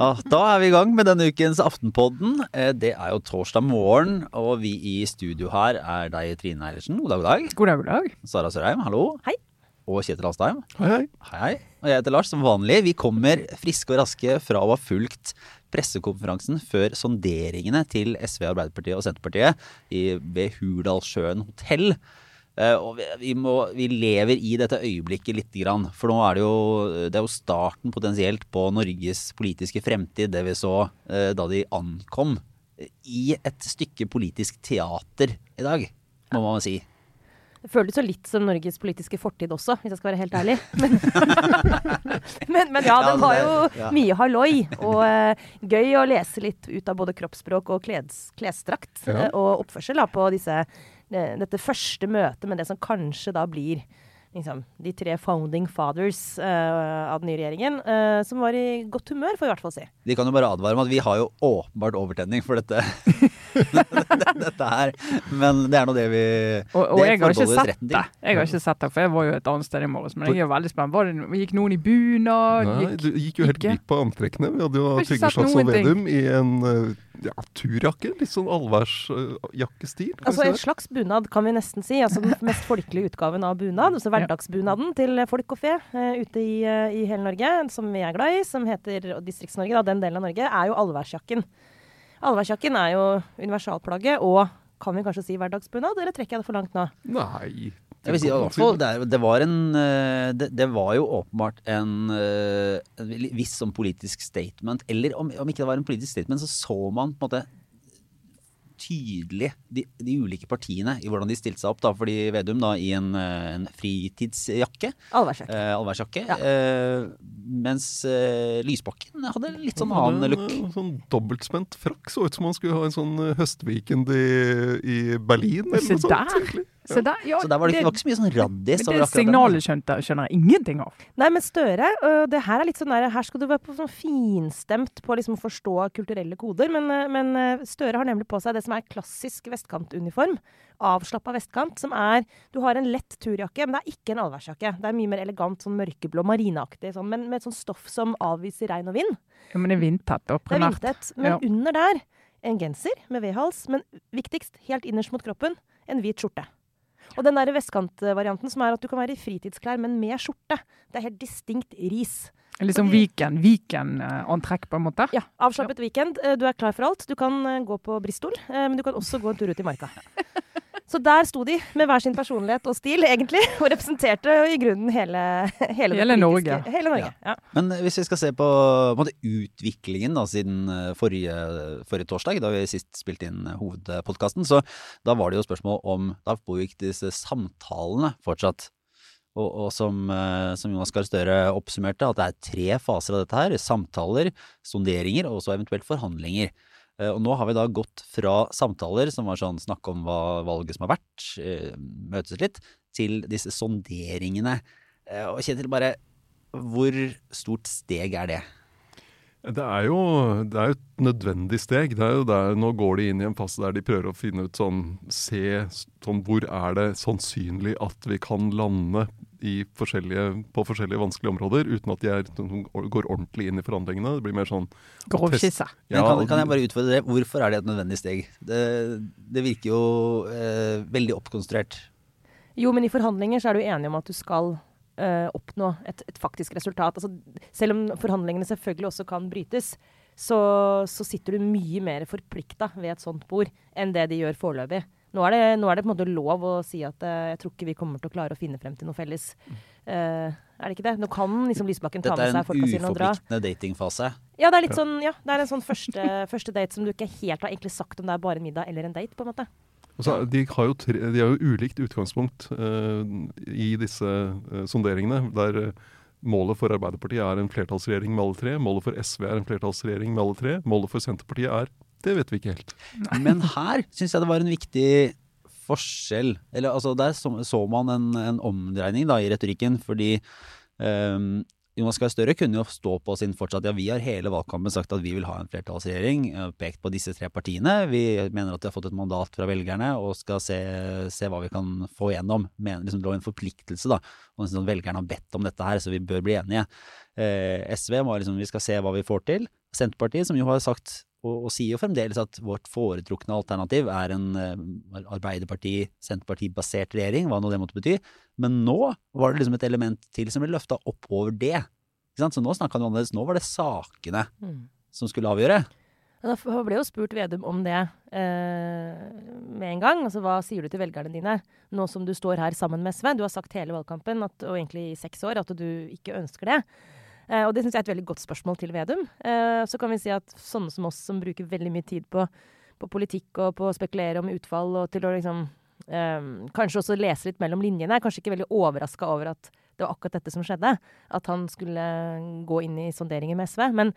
Ja, da er vi i gang med denne ukens Aftenpodden. Eh, Det er jo torsdag morgen, og vi i studio her er deg, Trine Eilertsen. God dag, god dag. God dag, god dag. Sara Sørheim, hallo. Hei. Og Kjetil Astheim. Hei, hei. Hei, hei. Og jeg heter Lars, som vanlig. Vi kommer friske og raske fra å ha fulgt pressekonferansen før sonderingene til SV, Arbeiderpartiet og Senterpartiet ved Hurdalssjøen hotell. Eh, og vi, vi, må, vi lever i dette øyeblikket lite grann. For nå er det jo, det er jo starten potensielt på Norges politiske fremtid, det vi så eh, da de ankom i et stykke politisk teater i dag, må man si. Det føles jo litt som Norges politiske fortid også, hvis jeg skal være helt ærlig. Men, men, men ja, den var jo mye halloi. Og uh, gøy å lese litt ut av både kroppsspråk og kleds, klesdrakt. Ja. uh, og oppførsel da, på disse, eh, dette første møtet med det som kanskje da blir liksom, de tre founding fathers uh, av den nye regjeringen. uh, som var i godt humør, får vi i hvert fall si. Vi kan jo bare advare om at vi har jo åpenbart overtenning for dette. dette her. Men det er nå det vi Og, og det jeg har ikke sett det. Jeg har ikke sett det, for jeg var jo et annet sted i morges. Men jeg er jo veldig spent. Var det, gikk noen i bunad? Nei, Gikk, du gikk jo helt glipp av antrekkene. Vi hadde jo Trygve Slagsvold. Vedum i en eh, ja, turjakke. Litt sånn allværsjakkestil. Altså En slags bunad, kan vi nesten si. Altså Den mest folkelige utgaven av bunad. Altså hverdagsbunaden til folk og fe uh, ute i, uh, i hele Norge, som vi er glad i, som heter Distrikts-Norge, da, den delen av Norge, er jo allværsjakken. Allværsjakken er jo universalplagget og kan vi kanskje si hverdagsbunad, eller trekker jeg det for langt nå? Nei. Jeg vil si, altså, det, det, var en, eh, det, det var jo åpenbart en, eh, en viss sånn politisk statement. Eller om, om ikke det var en politisk statement, så så man på en måte tydelig de, de ulike partiene i hvordan de stilte seg opp. da, Fordi Vedum da i en, eh, en fritidsjakke, Allværsjakke. eh, allværsjakke, Ja. eh, mens eh, Lysbakken hadde litt sånn Han annen look. En sånn dobbeltspent frakk. Så ut som han skulle ha en sånn høstweekend i, i Berlin, eller noe sånt. der. egentlig. Så der, ja, Så der var det, det var ikke så mye sånn raddis. det signalet skjønte, skjønner jeg ingenting av. Nei, men Støre, øh, det her er litt sånn der, her skal du være på sånn finstemt på å liksom forstå kulturelle koder, men, øh, men øh, Støre har nemlig på seg det som er klassisk vestkantuniform. Avslappa vestkant, som er Du har en lett turjakke, men det er ikke en allværsjakke. Det er mye mer elegant, sånn mørkeblå, marineaktig, sånn, men med et sånt stoff som avviser regn og vind. Ja, men det er vindtett, da. Det er vindtett. Men Ja. under der en genser med V-hals, men viktigst, helt innerst mot kroppen, en hvit skjorte. Og den der vestkantvarianten som er at du kan være i fritidsklær, men med skjorte. Det er helt distinkt ris. Litt sånn Viken, Viken-antrekk, på en måte. Ja, avslappet weekend. Eh, Du er klar for alt. Du kan eh, gå på Bristol, eh, men du kan også gå en tur ut i marka. Så der sto de med hver sin personlighet og stil, egentlig, og representerte i grunnen hele Hele, Hele Norge. Hele Norge, ja. Men hvis vi skal se på, på en måte, utviklingen da, siden eh, forrige, forrige torsdag, da vi sist spilte inn hovedpodkasten, så da var det jo spørsmål om Da pågikk disse samtalene fortsatt. Og, og som, eh, som Jonas Gahr Støre oppsummerte, at det er tre faser av dette her. Samtaler, sonderinger og så eventuelt forhandlinger. Eh, Og nå har vi da gått fra samtaler, som var sånn snakk om hva valget som har vært, eh, møtes litt, til disse sonderingene. Og Og Kjetil, bare hvor stort steg er det? Det er, jo, det er et nødvendig steg. Er der, nå går de inn i en fase der de prøver å finne ut sånn Se sånn, hvor er det sannsynlig at vi kan lande forskjellige, på forskjellige vanskelige områder, uten at de er, går ordentlig inn i forhandlingene. Det blir mer sånn Grovskisse. Men kan, kan jeg bare utfordre det? Hvorfor er det et nødvendig steg? Det, det virker jo eh, veldig oppkonstruert. Jo, men i forhandlinger så er du enig om at du skal eh, oppnå et, et faktisk resultat. Altså, selv om forhandlingene selvfølgelig også kan brytes, så, så sitter du mye mer forplikta ved et sånt bord enn det de gjør foreløpig. Nå er, det, nå er det på en måte lov å si at uh, jeg tror ikke vi kommer til å klare å finne frem til noe felles. Uh, er det ikke det? Nå kan liksom Lysbakken ta med er seg folka en sine og dra. uforpliktende datingfase. Ja, det er litt sånn, ja, det er en sånn første, første date som du ikke helt har egentlig sagt om det er bare en middag eller en date, på en måte. Altså, de, har jo tre, de har jo ulikt utgangspunkt uh, i disse sonderingene. Der målet for Arbeiderpartiet er en flertallsregjering med alle tre. Målet for SV er en flertallsregjering med alle tre. Målet for Senterpartiet er Det vet vi ikke helt. Men her syns jeg det var en viktig forskjell. Eller altså, der så, så man en, en omdreining da, i retorikken, fordi um, Jonas Gahr Støre kunne jo stå på sin fortsatt Ja, vi har hele valgkampen sagt at vi vil ha en flertallsregjering, eh, pekt på disse tre partiene. Vi mener at de har fått et mandat fra velgerne og skal se, se hva vi kan få igjennom. Mener, liksom, det lå en forpliktelse, da. Og liksom, velgerne har bedt om dette her, så vi bør bli enige. Eh, SV må liksom Vi skal se hva vi får til. Senterpartiet, som jo har sagt og, og, sier jo fremdeles at vårt foretrukne alternativ er en uh, Arbeiderparti-Senterparti-basert regjering, hva nå det måtte bety. Men nå var det liksom et element til som ble løfta opp over det. Så nå snakka han annerledes. Nå var det sakene mm. som skulle avgjøre. Da ble jo spurt Vedum om det eh, med en gang. Altså, Hva sier du til velgerne dine nå som du står her sammen med SV? Du har sagt hele valgkampen, at, og egentlig i seks år, at du ikke ønsker det. Eh, og det syns jeg er et veldig godt spørsmål til Vedum. Eh, så kan vi si at sånne som oss som bruker veldig mye tid på, på politikk og på å spekulere om utfall, og til å liksom eh, kanskje også lese litt mellom linjene, er kanskje ikke veldig overraska over at det var akkurat dette som skjedde. At han skulle gå inn i sonderinger med SV. Men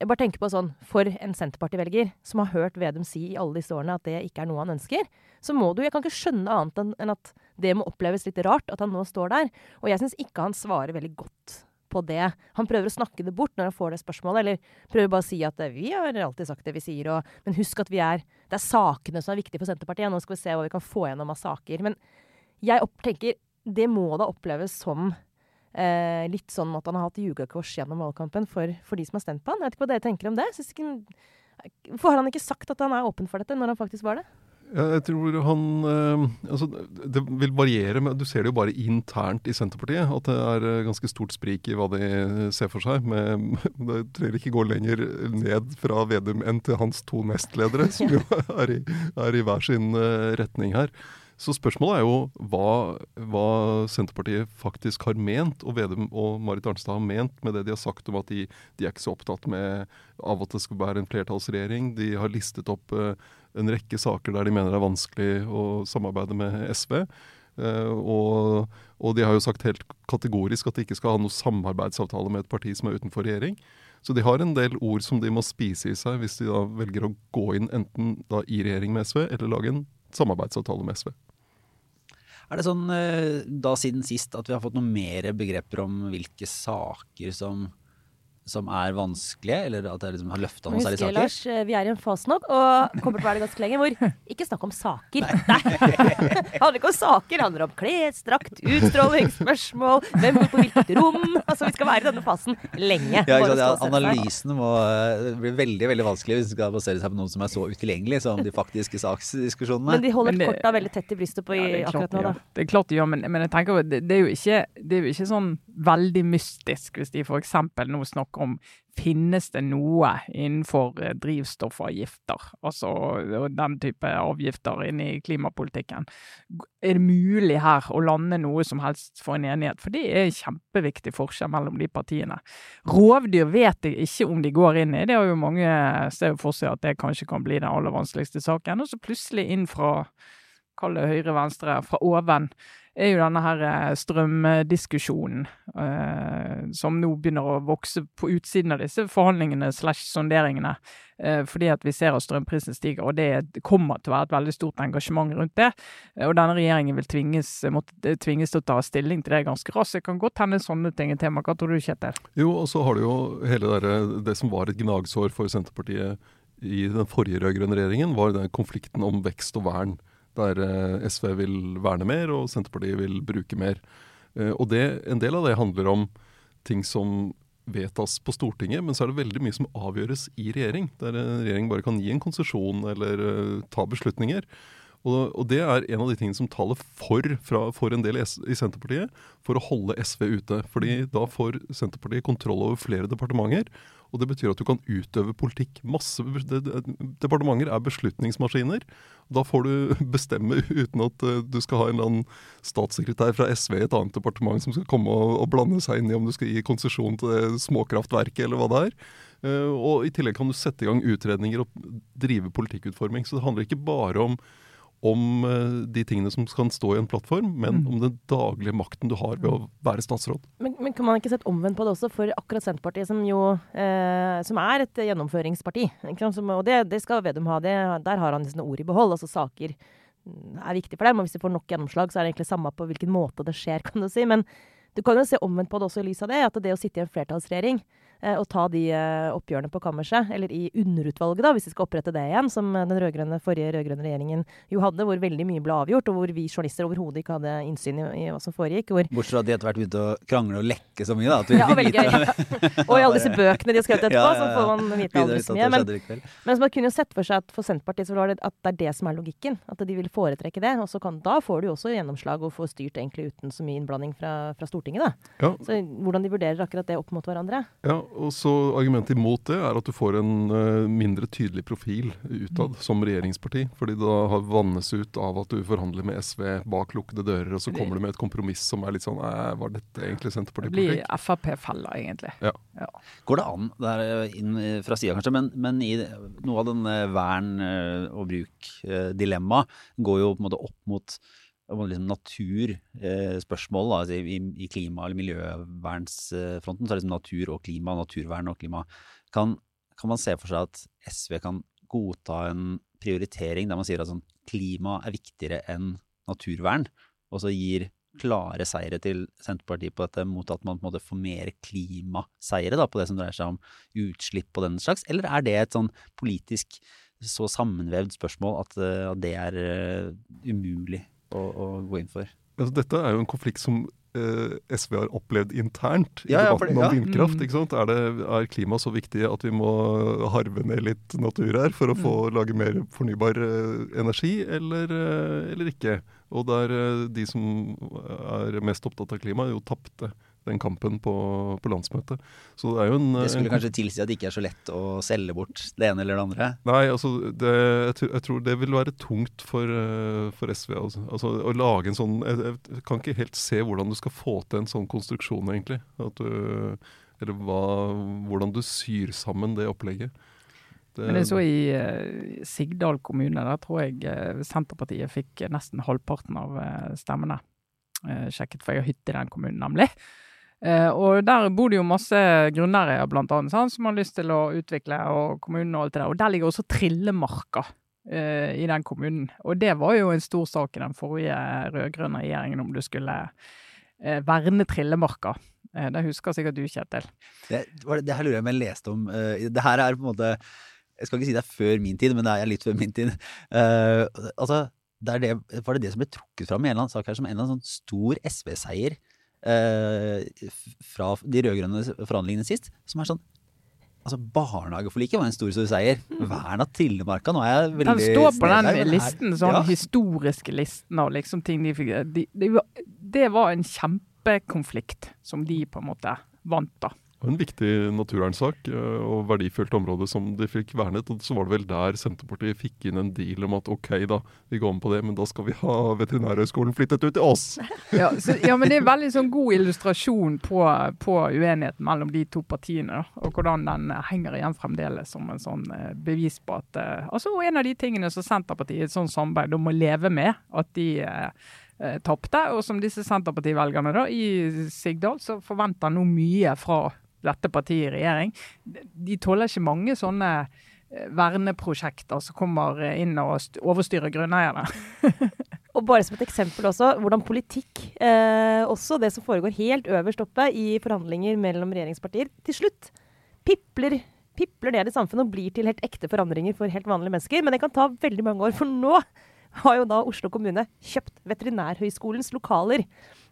jeg bare tenker på sånn, for en Senterparti-velger som har hørt Vedum si i alle disse årene at det ikke er noe han ønsker, så må du Jeg kan ikke skjønne annet enn at det må oppleves litt rart at han nå står der. Og jeg syns ikke han svarer veldig godt på det. Han prøver å snakke det bort når han får det spørsmålet, eller prøver bare å si at eh, vi har alltid sagt det vi sier, og, men husk at vi er Det er sakene som er viktige for Senterpartiet. Nå skal vi se hva vi kan få gjennom av saker. Men jeg tenker det må da oppleves som eh, litt sånn at han har hatt jugakors gjennom valgkampen for, for, de som har stemt på han. Jeg vet ikke hva dere tenker om det. Hvorfor har han ikke sagt at han er åpen for dette, når han faktisk var det? Jeg tror han øh, altså, Det vil variere, men du ser det jo bare internt i Senterpartiet. At det er eh, ganske stort sprik i hva de ser for seg. Med, det trenger ikke gå lenger ned fra Vedum enn til hans to nestledere, som jo er i, er i hver sin retning her. Så spørsmålet er jo hva, hva, Senterpartiet faktisk har ment, og Vedum og Marit Arnstad har ment med det de har sagt om at de, de er ikke så opptatt med, av at det skal være en flertallsregjering. De har listet opp uh, en rekke saker der de mener det er vanskelig å samarbeide med SV. Eh, og, og, de har jo sagt helt kategorisk at de ikke skal ha noe samarbeidsavtale med et parti som er utenfor regjering. Så de har en del ord som de må spise i seg hvis de da velger å gå inn enten i regjering med SV, eller lage en samarbeidsavtale med SV. Er det sånn eh, da siden sist at vi har fått noen mer begreper om hvilke saker som som er vanskelige, eller at jeg liksom har løfta noen særlige saker? Lars, eh, vi er i en fase nå, og kommer til å være det ganske lenge, hvor ikke snakk om saker. Nei. det handler ikke om saker, det handler om klesdrakt, utstrålingsspørsmål, hvem bor på hvilket rom. Altså, vi skal være i denne fasen lenge. Ja, ja, analysene må uh, bli veldig veldig vanskelig hvis vi skal basere seg på noen som er så utilgjengelig som de faktiske saksdiskusjonene. Men de holder men det, korta veldig tett i brystet på i, ja, akkurat nå, da. Det er klart de gjør, men, men, jeg tenker det, det, er jo ikke, det er jo ikke sånn veldig mystisk hvis de f.eks. nå snakker om finnes det noe innenfor eh, drivstoffavgifter, altså den type avgifter inni klimapolitikken. Er det mulig her å lande noe som helst for en enighet? For det er en kjempeviktig forskjell mellom de partiene. Rovdyr vet jeg ikke om de går inn i, det har jo mange ser for seg at det kanskje kan bli den aller vanskeligste saken. Og så plutselig inn fra kall det høyre-venstre, fra oven, er jo denne her eh, strømdiskusjonen eh, som nå begynner å vokse på utsiden av disse forhandlingene slash sonderingene. Eh, fordi at vi ser at strømprisen stiger, og det kommer til å være et veldig stort engasjement rundt det. Eh, og denne regjeringen vil tvinges, måtte, eh, tvinges til å ta stilling til det ganske raskt. Det kan godt hende sånne ting er tema. Hva tror du, Kjetil? Jo, og så har du jo hele der, det som var et gnagsår for Senterpartiet i den forrige rød-grønne regjeringen, var den konflikten om vekst og vern der eh, SV vil verne mer og Senterpartiet vil bruke mer. Eh, og det, En del av det handler om ting som vedtas på Stortinget, men så er det veldig mye som avgjøres i regjering. Der en regjering bare kan gi en konsesjon eller uh, ta beslutninger. Og, og, det er en av de tingene som taler for, fra, for en del i, i Senterpartiet, for å holde SV ute. Fordi da får Senterpartiet kontroll over flere departementer. Og det betyr at du kan utøve politikk. Masse Departementer er beslutningsmaskiner. Da får du bestemme uten at uh, du skal ha en eller annen statssekretær fra SV i et annet departement som skal komme og, og blande seg inn i om du skal gi konsesjon til det småkraftverket eller hva det er. Uh, og i tillegg kan du sette i gang utredninger og drive politikkutforming. Så det handler ikke bare om om eh, de tingene som kan stå i en plattform, men mm. om den daglige makten du har ved å være statsråd. Men, men kan man ikke sette omvendt på det også, for akkurat Senterpartiet, som jo eh, som er et gjennomføringsparti, som, og det, det, skal Vedum ha, det, der har han sine ord i behold. altså Saker er viktig for dem, og hvis de får nok gjennomslag, så er det egentlig samme på hvilken måte det skjer, kan du si. Men Du kan jo se omvendt på det også i lys av det, at det å sitte i en flertallsregjering eh, og ta de eh, oppgjørene på kammerset, eller i underutvalget, da, hvis vi skal opprette det igjen, som den rødgrønne, forrige rød-grønne regjeringen jo hadde, hvor veldig mye ble avgjort, og hvor vi journalister overhodet ikke hadde innsyn i, i hva som foregikk. Hvor, Bortsett fra at de etter hvert begynte å krangle og lekke så mye, da. At vi ja, fikk veldig gøy. og i alle disse bøkene de har skrevet etterpå, Ja, ja, ja. så får man vite aldri så mye. Men, men så man kunne jo sett for seg at for Senterpartiet så var det at det er det som er logikken. At de vil foretrekke det. Og så kan, da får du jo også gjennomslag og får styrt egentlig uten så mye innblanding fra, fra Stortinget, da. Ja, Så hvordan de vurderer akkurat det opp mot hverandre. Ja, og så Argumentet imot det er at du får en eh, mindre tydelig profil utad som regjeringsparti. Fordi da har vannes ut av at du forhandler med SV bak lukkede dører, og så kommer du med et kompromiss som er litt sånn Var dette egentlig Det blir Senterpartipolitikk? Frp-feller, egentlig. Går det an, det er eh, inn eh, fra sida kanskje, men, men i noe av den vern og bruk-dilemma går jo på en måte opp mot liksom naturspørsmål. altså i, I klima- eller miljøvernsfronten så er det liksom natur og klima, naturvern og klima. Kan, kan man se for seg at SV kan godta en prioritering der man sier at sånn, klima er viktigere enn naturvern, og så gir klare seire til Senterpartiet på dette mot at man på en måte får mer klimaseire da, på det som dreier seg om utslipp og den slags, eller er det et sånn politisk så sammenvevd spørsmål at, eh, at det er eh, umulig å, å gå inn for? Altså, dette er jo en konflikt som eh, SV har opplevd internt i Ja, ja, debatten om ja. vindkraft. Mm. ikke sant? Er, det, er klima så viktig at vi må harve ned litt natur her for å få lage mer fornybar eh, energi, eller, eh, eller ikke? Og der eh, de som er mest opptatt av klima, jo tapte den kampen på, på landsmøtet. Så det er jo en Det en skulle kanskje tilsi at det ikke er så lett å selge bort det ene eller det andre? Nei, altså det, jeg, tror, jeg tror det vil være tungt for, eh, for SV. Altså. altså Å lage en sånn jeg, jeg kan ikke helt se hvordan du skal få til en sånn konstruksjon, egentlig. At du, eller hva, hvordan du syr sammen det opplegget. Det, Men jeg så i uh, Sigdal kommune, der tror jeg uh, Senterpartiet fikk nesten halvparten av uh, stemmene. Eh, sjekket, for jeg har hytte i den kommunen, nemlig. Eh, og der bor det jo masse grunneiere, blant annet, sant, som har lyst til å utvikle, og kommunen og alt det der. Og der ligger også Trillemarka eh, i den kommunen. Og det var jo en stor sak i den forrige rød-grønne regjeringen, om du skulle eh, verne Trillemarka. Eh, det husker sikkert du, Kjetil. Det, det, her lurer jeg om jeg leste om. eh, det her er på en måte Jeg skal ikke si det er før min tid, men det er litt før min tid. Eh, altså, det det, var det det som ble trukket fram i en eller annen sak her som en eller annen sånn stor SV-seier eh, fra de rød-grønne forhandlingene sist? Som er sånn Altså, Barnehageforliket var en stor stor seier. Vern av Trillemarka. Nå er jeg veldig Den står på den her- listen, sånn ja. historiske listen av liksom ting de fikk de, de, Det var en kjempekonflikt som de på en måte vant, da. En viktig naturvernsak eh, og verdifullt område som de fikk vernet. Og så var det vel der Senterpartiet fikk inn en deal om at ok, da, vi går med på det, men da skal vi ha Veterinærhøgskolen flyttet ut til oss. Ja, så, ja, men det er veldig sånn god illustrasjon på, på uenigheten mellom de to partiene. Da, og hvordan den eh, henger igjen fremdeles som en sånn eh, bevis på at Altså en av de tingene som Senterpartiet i et sånt samarbeid må leve med, at de tapte. Og som disse Senterparti-velgerne da i Sigdal, så forventer nå mye fra dette partiet i regjering. De- tåler ikke mange sånne eh, verneprosjekter som kommer eh, inn og overstyrer grunneierne. Og bare som et eksempel også, hvordan politikk, eh, også det som foregår helt øverst oppe i forhandlinger mellom regjeringspartier, til slutt pipler, pipler ned i samfunnet og blir til helt ekte forandringer for helt vanlige mennesker. Men det kan ta veldig mange år, for nå har jo da Oslo kommune kjøpt Veterinærhøgskolens lokaler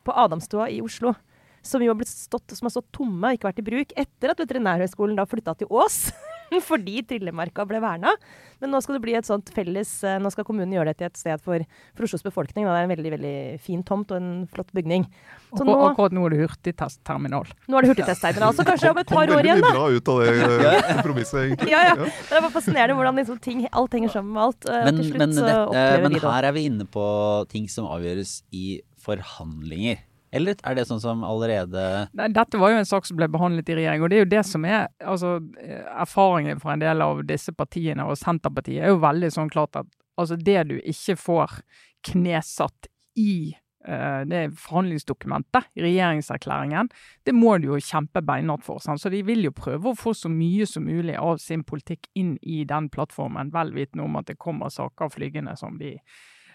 på Adamstua i Oslo. Som jo har, blitt stått, som har stått tomme og ikke vært i bruk etter at Veterinærhøgskolen da flytta til Ås. Fordi Trillemarka ble verna. Men nå skal det bli et sånt felles eh, Nå skal kommunen gjøre det til et sted for, for Oslos befolkning. Da. Det er en veldig veldig fin tomt og en flott bygning. Så Og nå, akkurat nå er det hurtigtestterminal. nå er det hurtigtestterminal. Så kanskje om et par år veldig igjen, da. bra ut av det eh, kompromisset, egentlig. Ja, ja. Det er bare fascinerende hvordan liksom ting, alt henger sammen med alt. eh, Men, til slutt men, så dette, men her er vi inne på ting som avgjøres i forhandlinger. Eller er det sånn som allerede Nei, dette var jo en sak som ble behandlet i regjering, og det er jo det som er altså, erfaringen fra en del av disse partiene, og Senterpartiet er jo veldig sånn klart at altså, det du ikke får knesatt i uh, det forhandlingsdokumentet, regjeringserklæringen, det må du jo kjempe beinhardt for. Sant? Så de vil jo prøve å få så mye som mulig av sin politikk inn i den plattformen, vel vitende om at det kommer saker flygende som de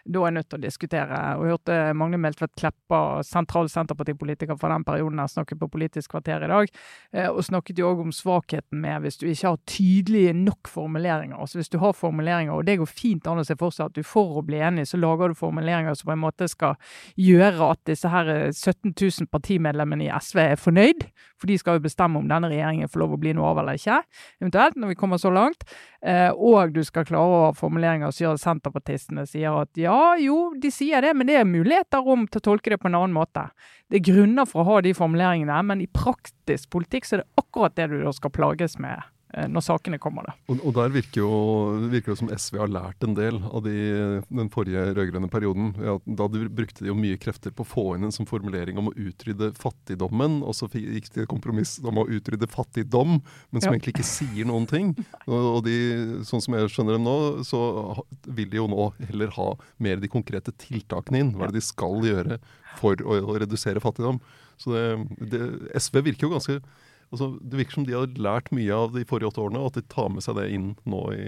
da er nødt til å diskutere. Og jeg hørte Magne Meltvedt Kleppa, sentral Senterpartipolitiker fra den perioden, her snakket på Politisk kvarter i dag, eh, og snakket jo òg om svakheten med hvis du ikke har tydelige nok formuleringer. Altså Hvis du har formuleringer, og det går fint an å se for seg at du for å bli enig, så lager du formuleringer som på en måte skal gjøre at disse her 17 000 partimedlemmene i SV er fornøyd, for de skal jo bestemme om denne regjeringen får lov å bli noe av eller ikke, eventuelt, når vi kommer så langt. Eh, og du skal klare å ha formuleringer som gjør at senterpartistene sier at ja, jo, de sier det, men det er muligheter om til å tolke det på en annen måte. Det er grunner for å ha de formuleringene, men i praktisk politikk så er det akkurat det du skal plages med når sakene kommer. Da. Og, og der virker, jo, virker det som SV har lært en del av de, den forrige rød-grønne perioden. Ja, da de brukte de jo mye krefter på å få inn en sånn formulering om å utrydde fattigdommen, og så gikk de et kompromiss om å utrydde fattigdom, men som ja. egentlig ikke sier noen ting. Og, og de, sånn som jeg skjønner dem nå, så vil de jo nå heller ha mer de konkrete tiltakene inn. Hva er det de skal gjøre for å, å redusere fattigdom? Så det, det, SV virker jo ganske Altså, det virker som de har lært mye av de forrige åtte årene, og at de tar med seg det inn nå i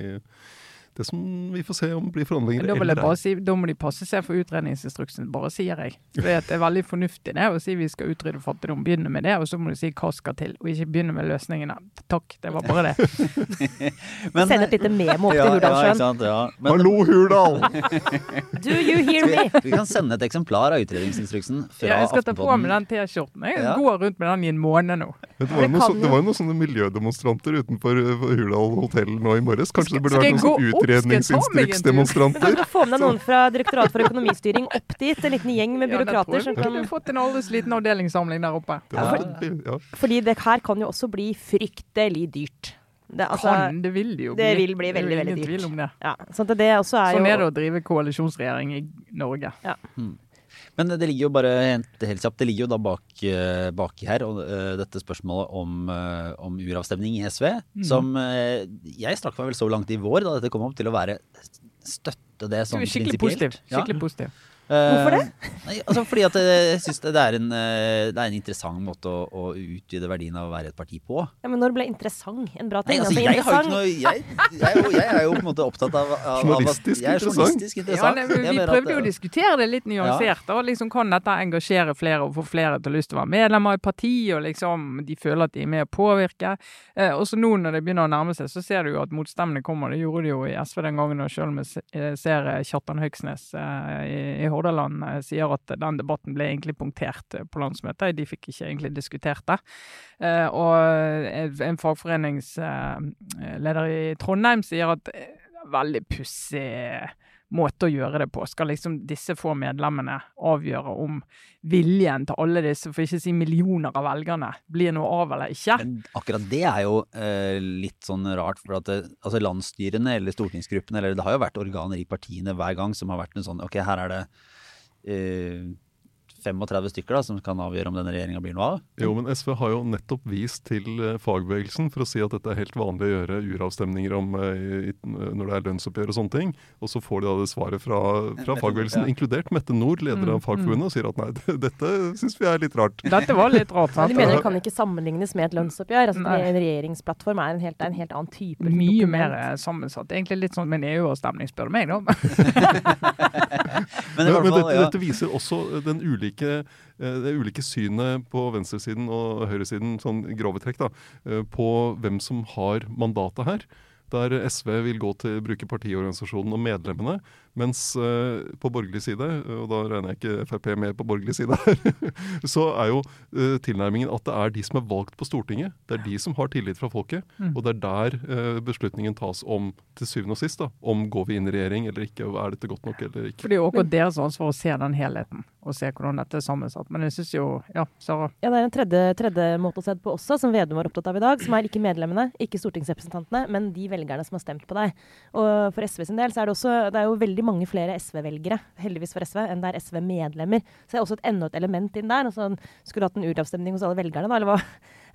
det som vi får se om blir forhandlinger da, eller si, da må de passe seg for utredningsinstruksen, bare sier jeg. For det er veldig fornuftig det å si vi skal utrydde fattigdom. Begynne med det, og så må du si hva skal til. Og ikke begynne med løsningene. Takk, det var bare det. Men, Send et lite memo opp ja, til Hurdalssjøen. Ja, ja. Hallo, Hurdal! Do you hear me? Vi kan sende et eksemplar av utredningsinstruksen fra ja, Jeg skal ta på meg den T-skjorten. Jeg går rundt med den i en måned nå. Det var, noe, det var jo noen sånne miljødemonstranter utenfor Hurdal hotell nå i morges. Kanskje det burde vært noen sånn utredningsinstruksdemonstranter. Du kan få med deg noen fra Direktoratet for økonomistyring opp dit. En liten gjeng med byråkrater. Ja, som kan... Du fått en alders liten avdelingssamling der oppe. Ja, for, ja. Fordi det her kan jo også bli fryktelig dyrt. Det, altså, kan, det vil det jo bli. Det vil bli veldig, veldig dyrt. Om det. Ja, sånn, det er sånn er det å drive koalisjonsregjering i Norge. Ja. Hmm. Men det ligger jo bare helt, kjapt, det ligger jo da bak, eh, baki her og, uh, dette spørsmålet om, uh, om uravstemning i SV, mm. som uh, jeg strakk meg vel så langt i vår da dette kom opp til å være støtte det sånn Skikkelig positiv. Skikkelig ja. positiv. Hvorfor det? Nei, altså fordi at jeg syns det, er en, det er en interessant måte å, å, utvide verdien av å være et parti på. Ja, Men når ble interessant en bra ting? Nei, altså, jeg, har ikke noe, jeg, jeg, jeg, er jo på en måte opptatt av, av, journalistisk, jeg er journalistisk interessant. Ja, nei, vi prøvde jo å diskutere det litt nyansert. Ja. Liksom, kan dette engasjere flere og få flere til å lyst til å være medlemmer i parti, og liksom, de føler at de er med å påvirke? Eh, og så nå når det begynner å nærme seg, så ser du jo at motstemmene kommer. Det gjorde de jo i SV den gangen, og selv om jeg ser Kjartan Høgsnes eh, i, i Hordaland eh, sier at den debatten ble egentlig punktert eh, på landsmøtet. De fikk ikke egentlig diskutert det. Eh, og en fagforeningsleder i Trondheim sier at veldig pussig måte å gjøre det på. Skal liksom disse få medlemmene avgjøre om viljen til alle disse, for ikke å si millioner av velgerne, blir noe av eller ikke? Men akkurat det er jo eh, litt sånn rart. For at det, altså landsstyrene eller stortingsgruppene, eller det har jo vært organer i partiene hver gang som har vært en sånn Ok, her er det eh, 35 stykker da, som kan avgjøre om denne regjeringa blir noe av. Jo, men SV har jo nettopp vist til uh, fagbevegelsen for å si at dette er helt vanlig å gjøre uravstemninger om uh, når det er lønnsoppgjør og sånne ting. Og så får de da det svaret fra, fra fagbevegelsen, ja. inkludert Mette Nord, leder av mm, Fagforbundet, og sier at nei, dette syns vi er litt rart. Dette var litt rart. Sant? De mener det kan ikke sammenlignes med et lønnsoppgjør. Altså, en regjeringsplattform er en helt, er en helt annen type Mye dokument. mer eh, sammensatt. Egentlig litt sånn med en EU-avstemning, spør du meg, da. men, men, men dette, ja. dette, viser også den ulike Eh, det ulike synet på venstresiden og høyresiden, sånn grove trekk, da, eh, på hvem som har mandatet her. Der SV vil gå til bruke partiorganisasjonen og medlemmene, mens uh, på borgerlig side, og da regner jeg ikke Frp med på borgerlig side her, så er jo uh, tilnærmingen at det er de som er valgt på Stortinget. Det er de som har tillit fra folket. Mm. Og det er der uh, beslutningen tas om til syvende og sist. da, Om går vi inn i regjering eller ikke, og er dette godt nok eller ikke. For Det er jo akkurat deres ansvar å se den helheten, og se hvordan dette er sammensatt. Men jeg syns jo Ja, Sara? Ja, det er en tredje, tredje måte å se det på også, som Vedum var opptatt av i dag. Som er ikke medlemmene, ikke stortingsrepresentantene, men de velgerne som har stemt på deg. Og for SV sin del så er det også det er jo veldig mange flere SV-velgere, heldigvis for SV, enn det er SV-medlemmer. Så det er også et, enda et element inn der. Altså, skulle hatt en uravstemning hos alle velgerne, da, eller hva?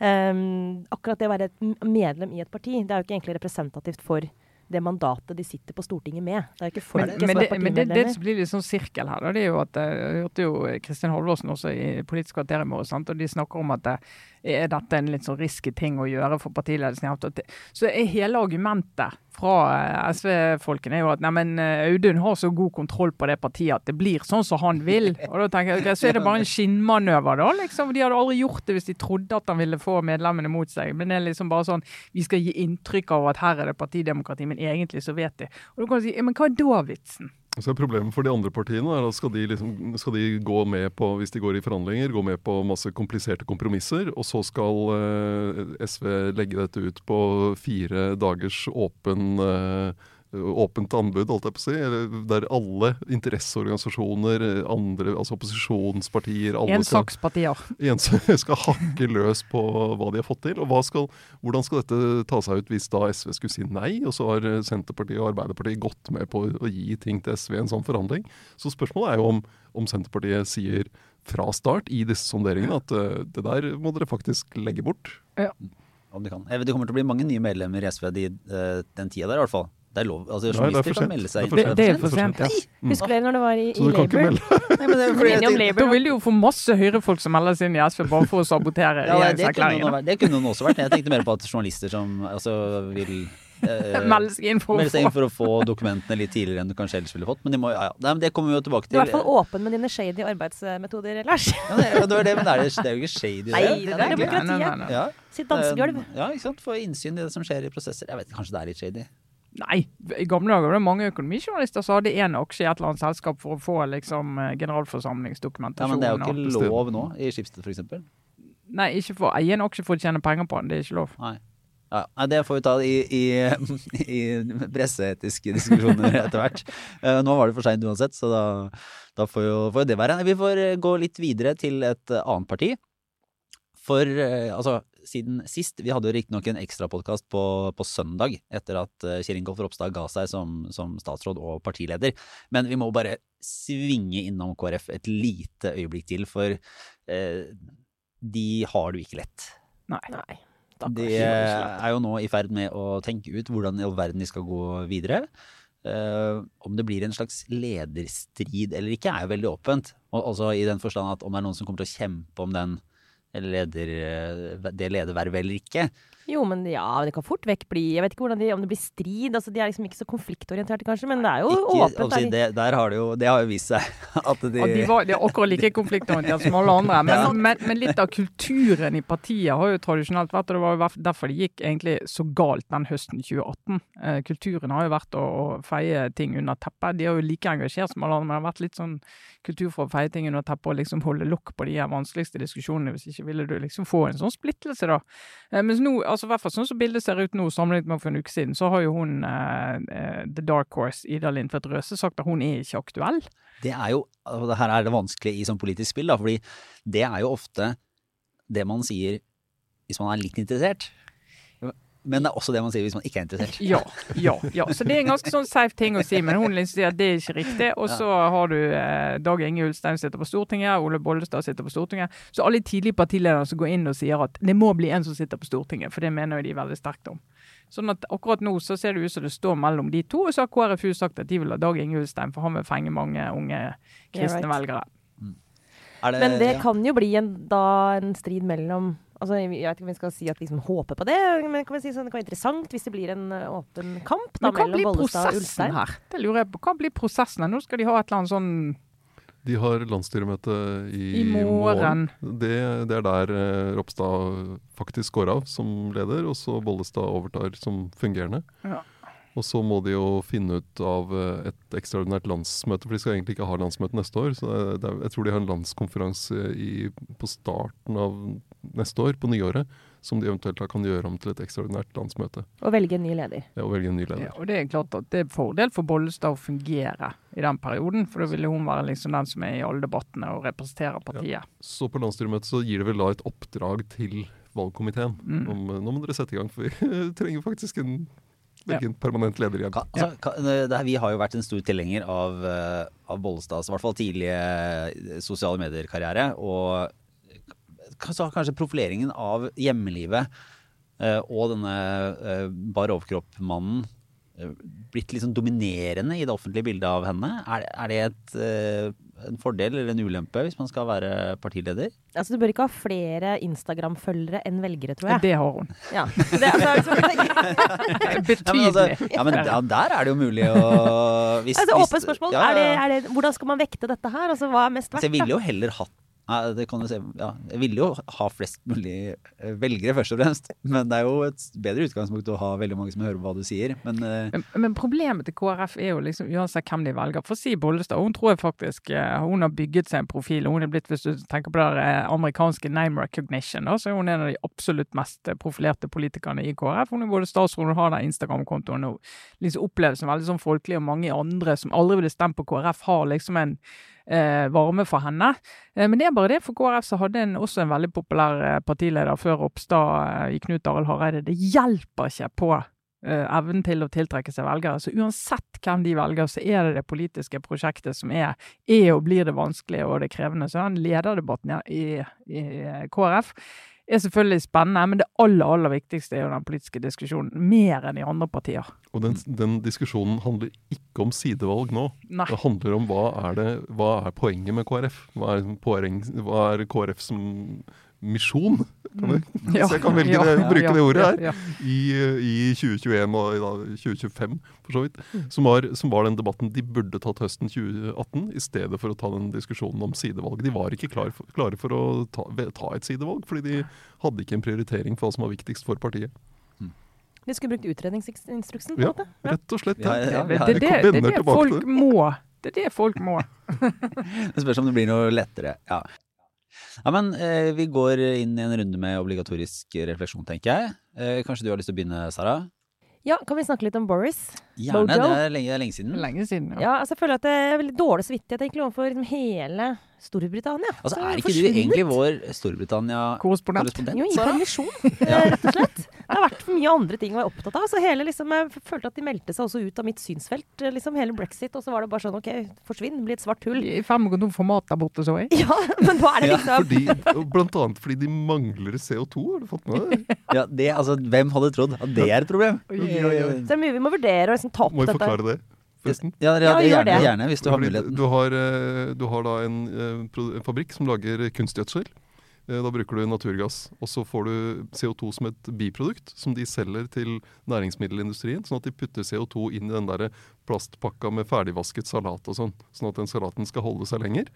Um, akkurat det å være et medlem i et parti, det er jo ikke egentlig representativt for det mandatet de sitter på Stortinget med. Det er ikke folket men, som er partimedlemmer. men det, det som blir litt sånn sirkel her, da, det er jo at eh, jeg hørte jo Kristin Halvorsen også i Politisk kvarter i morges, og de snakker om at det, er dette en litt sånn risky ting å gjøre for partiledelsen. Så er hele argumentet fra eh, SV-folkene er jo at neimen Audun har så god kontroll på det partiet at det blir sånn som han vil. Og da tenker jeg, Så er det bare en skinnmanøver, da. liksom. De hadde aldri gjort det hvis de trodde at han ville få medlemmene mot seg. Men det er liksom bare sånn vi skal gi inntrykk av at her er det partidemokrati, men egentlig så vet de. Og da kan du si, men hva er da vitsen? Så Problemet for de andre partiene er at skal de, liksom, skal de gå med på, hvis de går i forhandlinger, gå med på masse kompliserte kompromisser, og så skal eh, SV legge dette ut på fire dagers åpen eh, åpent anbud, holdt jeg på å si, der alle interesseorganisasjoner, andre, altså opposisjonspartier alle skal, Ensakspartier. en skal hakke løs på hva de har fått til. og hva skal, Hvordan skal dette ta seg ut hvis da SV skulle si nei, og så har Senterpartiet og Arbeiderpartiet gått med på å gi ting til SV i en sånn forhandling? Så spørsmålet er jo om, om Senterpartiet sier fra start i disse sonderingene at uh, det der må dere faktisk legge bort. Om de kan. Det kommer til å bli mange nye medlemmer i SV de, eh, den tida der, i hvert fall. Det er lov. Altså, er journalister kan melde seg inn. Det, det er for sent, ja. Mm. Husker dere når det var i, i du Labour? Nei, Da vil du jo få masse høyrefolk som melder seg inn i SV bare for å sabotere Ja, regjeringserklæringen. det kunne noen også vært. Jeg tenkte mer på at journalister som altså, vil eh, Melde seg inn for å melde seg inn få for å få dokumentene litt tidligere enn du kanskje ellers ville fått. Men, de må, ja, ja. Det kommer vi jo tilbake til. Du er i hvert fall åpen med dine shady arbeidsmetoder, Lars. Ja, det, ja, det det, men det er, det er jo ikke shady. Nei, det, det er demokratiet. Sitt dansegulv. Ja, ikke sant. Få innsyn i det som skjer i prosesser. Jeg vet kanskje det er litt shady. Nei, i gamle dager var det mange økonomijournalister som hadde én aksje i et eller annet selskap for å få liksom generalforsamlingsdokumentasjon. Ja, men det er jo ikke lov nå i Skipsted f.eks. Nei, ikke for å eie en aksje for å tjene penger på den. Det er ikke lov. Nei. Ja, det får vi ta i, i, i presseetiske diskusjoner etter hvert. Eh, Nå var det for seint uansett, så da, da får, jo, får jo det være. Vi får eh, gå litt videre til et eh, annet parti. For eh, altså, siden sist Vi hadde jo riktignok en ekstrapodkast på, på søndag etter at eh, Kjell Ingolf Ropstad ga seg som, som statsråd og partileder. Men vi må bare svinge innom KrF et lite øyeblikk til, for eh, de har det jo ikke lett. Nei. Nei. De er jo nå i ferd med å tenke ut hvordan i all verden de skal gå videre. Uh, om det blir en slags lederstrid eller ikke, er jo veldig åpent. Og, også i den forstand at om det er noen som kommer til å kjempe om den leder, eh, det ledervervet eller ikke. Jo, men ja, det kan fort vekk bli Jeg vet ikke de, om det blir strid. Altså, de er liksom ikke så konfliktorienterte, kanskje, men det er jo Ikke, åpent. altså, er det, der har det jo Det har jo vist seg at de, Og de, var, de er akkurat like konfliktorienterte som alle andre. Men, men, men litt av kulturen i partiet har jo tradisjonelt vært, og det var jo derfor det gikk egentlig så galt den høsten 2018. Eh, kulturen har jo vært å, å feie ting under teppet. De har jo like engasjert som alle andre, men det har vært litt sånn kultur for å feie ting under teppet og liksom holde lokk på de vanskeligste diskusjonene. Hvis ikke ville du liksom få en sånn splittelse, da. Eh, mens nå, altså i hvert fall sånn som bildet ser ut nå, sammenlignet med for en uke siden, så har jo hun eh, eh, The Dark Horse, Ida Lindtvedt Røse, sagt at hun er ikke aktuell. Det er jo altså, det Her er det vanskelig i sånn politisk spill, da, fordi det er jo ofte det man sier hvis man er litt interessert. Men det er også det man sier hvis man ikke er interessert. Ja, ja, ja. Så det er en ganske sånn safe ting å si, men hun liksom sier at det er ikke riktig. Og så har du eh, Dag Inge Ulstein sitter på Stortinget, Ole Bollestad sitter på Stortinget. Så alle tidlige partiledere som går inn og sier at det må bli en som sitter på Stortinget, for det mener jo de veldig sterkt om. Sånn at akkurat nå så ser det ut som det står mellom de to, og så har KrFU sagt at de vil ha Dag Inge Ulstein, for han vil fenge mange unge kristne right. velgere. Er Men det ja. kan jo bli en, da en strid mellom Altså, Jeg vet ikke om vi skal si at vi liksom håper på det, men kan vi si sånn, det kan være interessant hvis det blir en uh, åpen kamp da, Men mellom Bollestad og Ulstein. her? Det lurer jeg på. Hva blir prosessen her? Nå skal de ha et eller annet sånn De har landsstyremøte i, I morgen. Det, det er der eh, Ropstad faktisk går av som leder, og så Bollestad overtar som fungerende. Ja. Og så må de jo finne ut av eh, et ekstraordinært landsmøte, for de skal egentlig ikke ha landsmøte neste år. Så det, er- jeg tror de har en landskonferanse i, på starten av neste år, på nyåret, som de eventuelt kan gjøre om til et ekstraordinært landsmøte. Og velge en ny leder. Ja, og velge en ny leder. Ja, og det er klart at det er fordel for Bollestad å fungere i den perioden, for da ville hun være liksom den som er i alle debattene og representerer partiet. Så på landsstyremøtet så gir det vel da et oppdrag til valgkomiteen Mm. om eh, nå må dere sette i gang, for vi trenger faktisk en, velge en permanent leder igjen. Ka, altså, ka, det her, vi har jo vært en stor tilhenger av, eh, av Bollestads i hvert fall tidlige eh, sosiale medier-karriere. Og så har kanskje profileringen av hjemmelivet eh, og denne eh, bar overkropp-mannen blitt liksom dominerende i det offentlige bildet av henne. Er, er det et, eh, en fordel eller en ulempe hvis man skal være partileder? Altså, du bør ikke ha flere Instagram-følgere enn velgere, tror jeg. Det har hun. Ja. Det, altså, Betydelig. Ja, men, altså, ja, men ja, der er det jo mulig å hvis, altså, åpent spørsmål. Ja, Er det, er det, hvordan skal man vekte dette her? Altså, hva er mest Altså, jeg ville jo heller hatt Nei, det kan du se, ja, Jeg ville jo ha flest mulig eh, velgere, først og fremst. Men det er jo et bedre utgangspunkt å ha veldig mange som hører hva du sier. Men eh, Men, men problemet til KrF er jo liksom, uansett hvem de velger. For si Bollestad, hun tror jeg faktisk eh, hun har bygget seg en profil. Hun er blitt, hvis du tenker på det amerikanske name recognition, da, så er hun en av de absolutt mest profilerte politikerne i KrF. Hun er både statsråd og har den Instagram-kontoen og liksom oppleves som veldig sånn folkelig, og mange andre som aldri ville stemt på KrF, har liksom en varme for henne. Eh, men det er bare det, for KrF så hadde en også en veldig populær eh, partileder før Ropstad eh, i Knut Arild Hareide. Det hjelper ikke på eh, evnen til å tiltrekke seg velgere. Så uansett hvem de velger, så er det det politiske prosjektet som er, er og blir det vanskelige og det krevende. Så den lederdebatten i, i KrF er selvfølgelig spennende, men det aller, aller viktigste er jo den politiske diskusjonen, mer enn i andre partier. Og den, den diskusjonen handler ikke om sidevalg nå. Nei. Det handler om hva er, det, hva er poenget med KrF? Hva er, poeng, hva er KrF som misjon? Kan jeg, Ja, så jeg kan velge ja, det, bruke ja, det ordet her. ja. I, I 2021 og i da, 2025, for så vidt. Som var, som var den debatten de burde tatt høsten 2018, i stedet for å ta den diskusjonen om sidevalg. De var ikke klar for, klare for å ta, ta et sidevalg, fordi de hadde ikke en prioritering for hva som var viktigst for partiet. Vi skulle brukt utredningsinstruksen, på en Ja, måte. Ja. rett og slett. Ja, Ja. ja, Det, det, det, det, er det folk må. Det er det folk må. det spørs om det blir noe lettere. Ja, ja men eh, vi går inn i en runde med obligatorisk refleksjon, tenker jeg. Eh, kanskje du har lyst til å begynne, Sara? ja, kan vi snakke litt om Boris? Gjerne. Bojo? Det er lenge, det er lenge siden. Lenge siden. Ja. Ja, altså, jeg føler at det er veldig dårlig samvittighet egentlig overfor liksom, hele Storbritannia. Altså, er ikke du egentlig vår Storbritannia-korrespondent? Jo, i permisjon, rett og slett. Det har vært for mye andre ting å være opptatt av. Så hele, liksom, jeg følte at de meldte seg også ut av mitt synsfelt. Liksom hele brexit. Og så var det bare sånn OK, forsvinn, bli et svart hull. I fem med å gå tom for mat der borte, så jeg. Ja, men da er det Ja, liksom Fordi, blant annet fordi de mangler CO2, har du fått med deg? Ja, det, altså, hvem hadde trodd at det er et problem? Så det er mye vi må vurdere og liksom ta opp Må jeg dette. forklare det? Forresten. Ja, ja, det, gjerne, det. gjerne, hvis du har muligheten. Du har, eh, du har da en, eh, en fabrikk som lager kunstgjødsel. Eh, Da bruker du naturgass. Og så får du CO2 som et biprodukt, som de selger til næringsmiddelindustrien. Sånn at de putter CO2 inn i den der plastpakka med ferdigvasket salat og sånn. Sånn at den salaten skal holde seg lenger.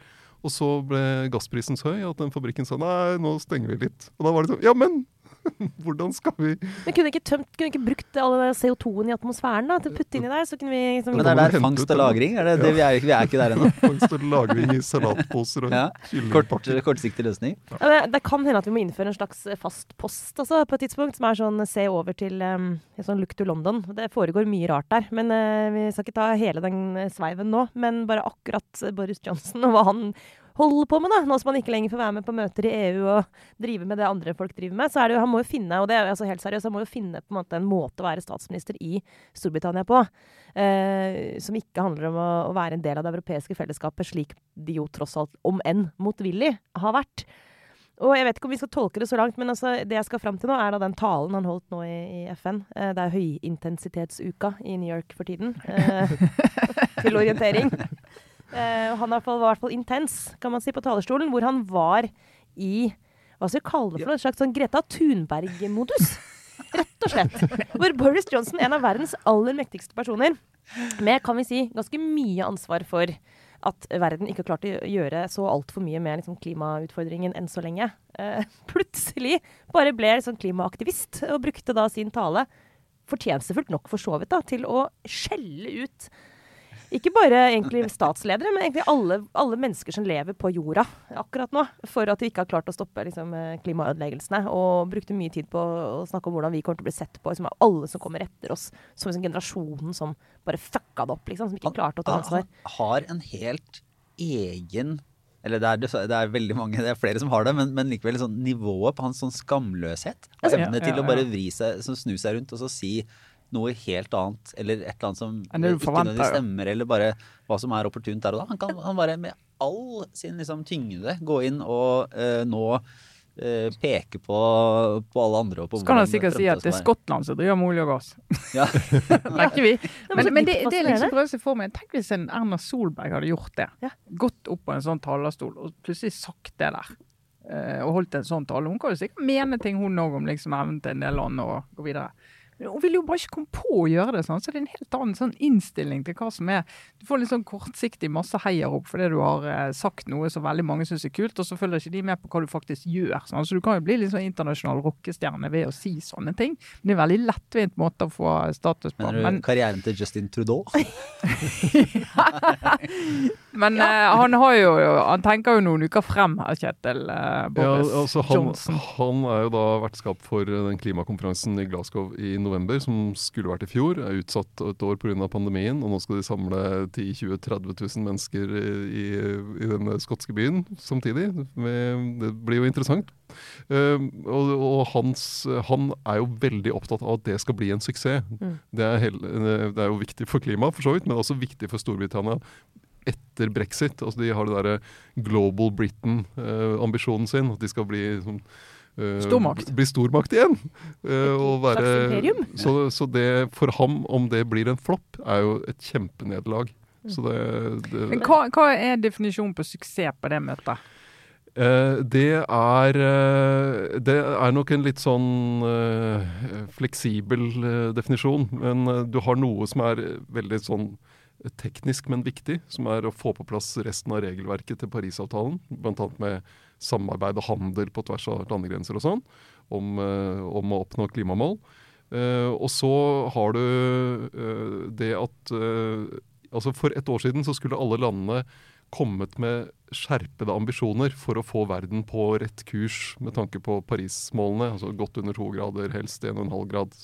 Og så ble gassprisen så høy at den fabrikken sa nei, nå stenger vi litt. Og da var det sånn ja, men hvordan skal vi Men kunne ikke, tømt, kunne ikke brukt all CO2-en i atmosfæren da, til å putte inn i der? Så kunne vi liksom, Men det er der fangst og lagring? Er det, det, vi, er, vi er ikke der ennå. fangst og lagring i salatposer og Ja. Kort, kortsiktig løsning. Ja, det, det kan hende at vi må innføre en slags fast post altså, på et tidspunkt, som er sånn se over til um, sånn look to London. Det foregår mye rart der. Men uh, vi skal ikke ta hele den eh, sveiven nå. Men bare akkurat Boris Johnson og hva han holder på med, da. Nå som han ikke lenger får være med på møter i EU og drive med det andre folk driver med, så er det jo Han må jo finne, og det er altså helt seriøst, han må jo finne på en måte en måte å være statsminister i Storbritannia på. Eh, som ikke handler om å, å være en del av det europeiske fellesskapet, slik de jo tross alt, om enn motvillig, har vært. Og jeg vet ikke om vi skal tolke det så langt, men altså, det jeg skal fram til nå, er da den talen han holdt nå i, i FN. Eh, det er høyintensitetsuka i New York for tiden. Eh, til orientering. Og han var i hvert fall intens, kan man si, på talerstolen, hvor han var i hva skal vi kalle det for noe? En slags sånn Greta Thunberg-modus. Rett og slett. Hvor Boris Johnson, en av verdens aller mektigste personer, med kan vi si ganske mye ansvar for at verden ikke har klart å gjøre så altfor mye med liksom, klimautfordringen enn så lenge, uh, plutselig bare ble liksom, klimaaktivist og brukte da sin tale, fortjenstfullt nok for så vidt, da, til å skjelle ut ikke bare egentlig statsledere, men egentlig alle, alle mennesker som lever på jorda akkurat nå, for at de ikke har klart å stoppe liksom, eh, klimaødeleggelsene. Og brukte mye tid på å snakke om hvordan vi kommer til å bli sett på, liksom, av alle som kommer etter oss, som liksom, generasjonen som bare fucka det opp, liksom, som ikke klarte å ta ansvar. Han har en helt egen eller det er, det er veldig mange, det er flere som har det, men, men likevel sånn nivået på hans sånn skamløshet. Og evne ja, til ja, å bare vri seg, snu seg rundt og så si noe helt annet, eller et eller annet som ikke nødvendigvis stemmer, eller bare hva som er opportunt der og da. Han kan han bare med all sin liksom tyngde gå inn og uh, nå uh, peke på, på alle andre. Og på Så kan han sikkert si at det er. Skottland som driver med olje og gass. Ja. Tenker vi. men Men, det, det er liksom prøve å se for meg. Tenk hvis en Erna Solberg hadde gjort det. Ja. Gått opp på en sånn talerstol og plutselig sagt det der. eh, Og holdt en sånn tale. Hun kan jo sikkert mene ting hun òg om liksom evnen til en del land og gå videre. Hun vil jo bare ikke komme på å gjøre det. sånn, så det er en helt annen sånn innstilling til hva som er Du får litt sånn kortsiktig masse heiarop fordi du har eh, sagt noe som veldig mange syns er kult, og så følger ikke de med på hva du faktisk gjør. Sånn. Så du kan jo bli litt sånn internasjonal rockestjerne ved å si sånne ting. Men det er en veldig lettvint måte å få status på. Mener du Men, karrieren til Justin Trudeau? men eh, han har jo Han tenker jo noen uker frem her, Kjetil eh, Ja, Boris altså han, Johnson. han er jo da vertskap for eh, den klimakonferansen i Glasgow i november, som skulle vært i fjor. Er utsatt et år pga. pandemien, og nå skal de samle 10 20 30 000 mennesker i, i den skotske byen samtidig. Det blir jo interessant. Eh, og og hans, han er jo veldig opptatt av at det skal bli en suksess. Mm. Det, er hel, det er jo viktig for klimaet, for så vidt, men også viktig for Storbritannia etter brexit. Altså de har det derre Global Britain-ambisjonen sin. At de skal bli sånn, eh, Stormakt. Bli stormakt igjen. eh, være, så, så det for ham, om det blir en flopp, er jo et kjempenederlag. Så det, det Men hva, hva er definisjonen på suksess på det møtet? Uh, det er uh, Det er nok en litt sånn uh, fleksibel eh, definisjon. Men eh, du har noe som er veldig sånn teknisk, men viktig. Som er å få på plass resten av regelverket til Parisavtalen. Blant annet med samarbeid og handel på tvers av landegrenser og sånn. Om, eh, om å oppnå klimamål. Eh, og så har du eh, det at Altså For et år siden så skulle alle landene kommet med skjerpede ambisjoner for å få verden på rett kurs med tanke på Paris-målene. altså Godt under to grader, helst 1,5 grad.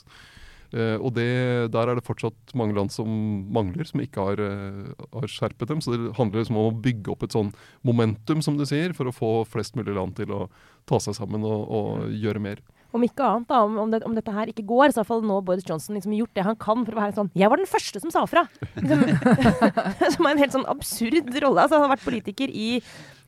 Eh, og det, der er det fortsatt mange land som mangler, som ikke har, eh, har skjerpet dem. Så det handler liksom om å bygge opp et sånn momentum, som du sier, for å få flest mulig land til å ta seg sammen og, og gjøre mer. Om ikke annet, da, om, det, om dette her ikke går, så har nå Boris Johnson liksom gjort det han kan for å være sånn Jeg var den første som sa fra! Liksom, som er en helt sånn absurd rolle. Altså, han har vært politiker i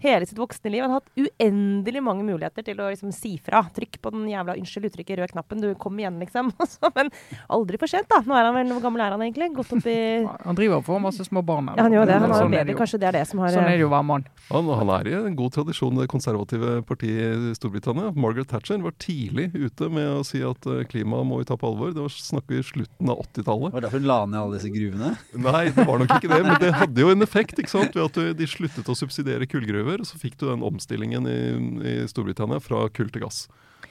hele sitt voksne liv. Han har hatt uendelig mange muligheter til å liksom, si fra. Trykk på den jævla unnskyld uttrykket røde knappen, du kom igjen, liksom. Men aldri for sent, da. Nå er han vel, Hvor gammel er han egentlig? Gått opp i Han driver og får masse små barn. Ja, han gjør det. Han har sånn baby. det. Kanskje det er det som har Sånn er det jo å være mann. Han, han er i en god tradisjon i det konservative partiet i Storbritannia. Margaret Thatcher var tidlig ute med å si at klima klimaet må vi ta på alvor. Det var snakker vi slutten av 80-tallet. Var det derfor hun la ned alle disse gruvene? Nei, det var nok ikke det, men det hadde jo en effekt. ikke sant? Ved at de sluttet å subsidiere kullgruver, og så fikk du den omstillingen i, i Storbritannia fra kull til gass.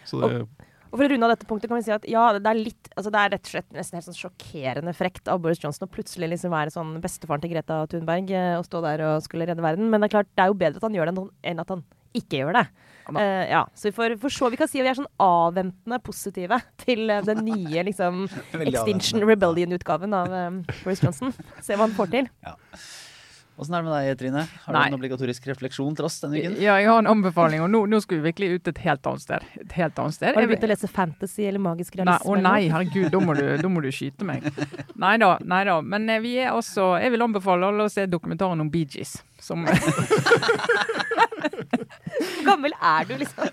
Så det, Og for å runde av dette punktet kan vi si at ja, det er litt, altså det er rett og slett nesten helt sånn sjokkerende frekt av Boris Johnson å plutselig liksom være sånn bestefaren til Greta Thunberg eh, og stå der og skulle redde verden. Men det er klart, det er jo bedre at han gjør det enn- at han ikke gjør det. Uh. Eh, ja, så vi får, for se. Vi kan si at vi er sånn avventende positive til uh, den nye liksom Extinction. Rebellion-utgaven av um, Boris Johnson. Se hva han får til. Åssen er det med deg, Trine? Har du en obligatorisk refleksjon til oss denne uken? Ja, jeg har en anbefaling, og nå, nå skal vi virkelig ut et helt annet sted. Et helt annet sted. Har du begynt å lese fantasy eller magisk Nei, realisme? å nei, herregud, da må du, da må du skyte meg. Nei da, nei da. Men eh, vi er også Jeg vil anbefale alle å se dokumentaren om Bee Gees. Som Hvor gammel er du, liksom?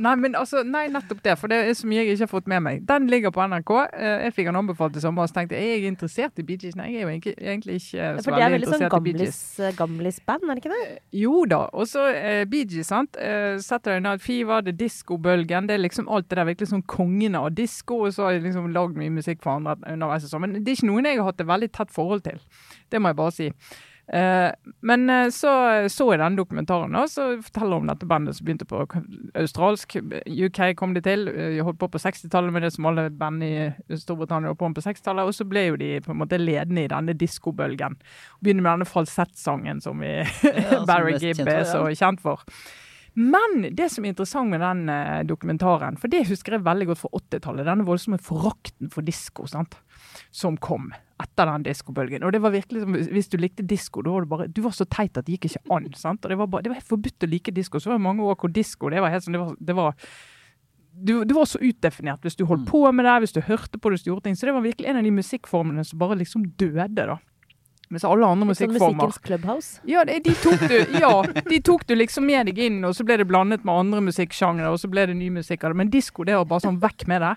Nei, men altså, nei, nettopp det. For det er så mye jeg ikke har fått med meg. Den ligger på NRK. Eh, Jeg fikk den anbefalt i sommer, og så tenkte jeg er jeg interessert i Bee Gees. Nei, jeg er jo egentlig, egentlig ikke eh, så For er veldig interessert sånn interessert i Bee Gees. For det er veldig sånn gamlis-band, er det ikke det? Jo da. Og så eh, Bee Gees, sant. Eh, Saturday Night Fever, det disco-bølgen. Det er liksom alt det der virkelig sånn kongene av disko. Og så har jeg liksom lagd mye musikk for andre underveis og sånn. Men det er ikke noen jeg har hatt et veldig tett forhold til. Det må jeg bare si. Eh, men eh, så så jeg den dokumentaren, og så forteller om dette bandet som begynte på australsk. UK kom de til. eh, holdt på på 60-tallet med det som alle band i Storbritannia holdt på med på 60-tallet. Og så ble jo de på en måte ledende i denne diskobølgen. Begynner med denne falsettsangen som vi som Barry Gibb er så kjent for. Men det som er interessant med den eh, dokumentaren, for det husker jeg veldig godt fra 80-tallet, denne voldsomme forakten for disko sant? som kom etter den diskobølgen. Og det var virkelig som, Hvis du likte disko, da var du bare Du var så teit at det gikk ikke an. sant? Og Det var, bare, det var helt forbudt å like disko. Så var det mange år hvor disko det var helt sånn, det var, det var du, du var så utdefinert hvis du holdt på med det, hvis du hørte på det, hvis du gjorde ting. Så det var virkelig en av de musikkformene som bare liksom døde, da. Mens alle andre Sånn musikkformer musikkens clubhouse. ja, det- de tok du, ja, de tok du liksom med deg inn, og så ble det blandet med andre musikksjangre, og så ble det ny musikk av det. Men disko, det var bare sånn vekk med det.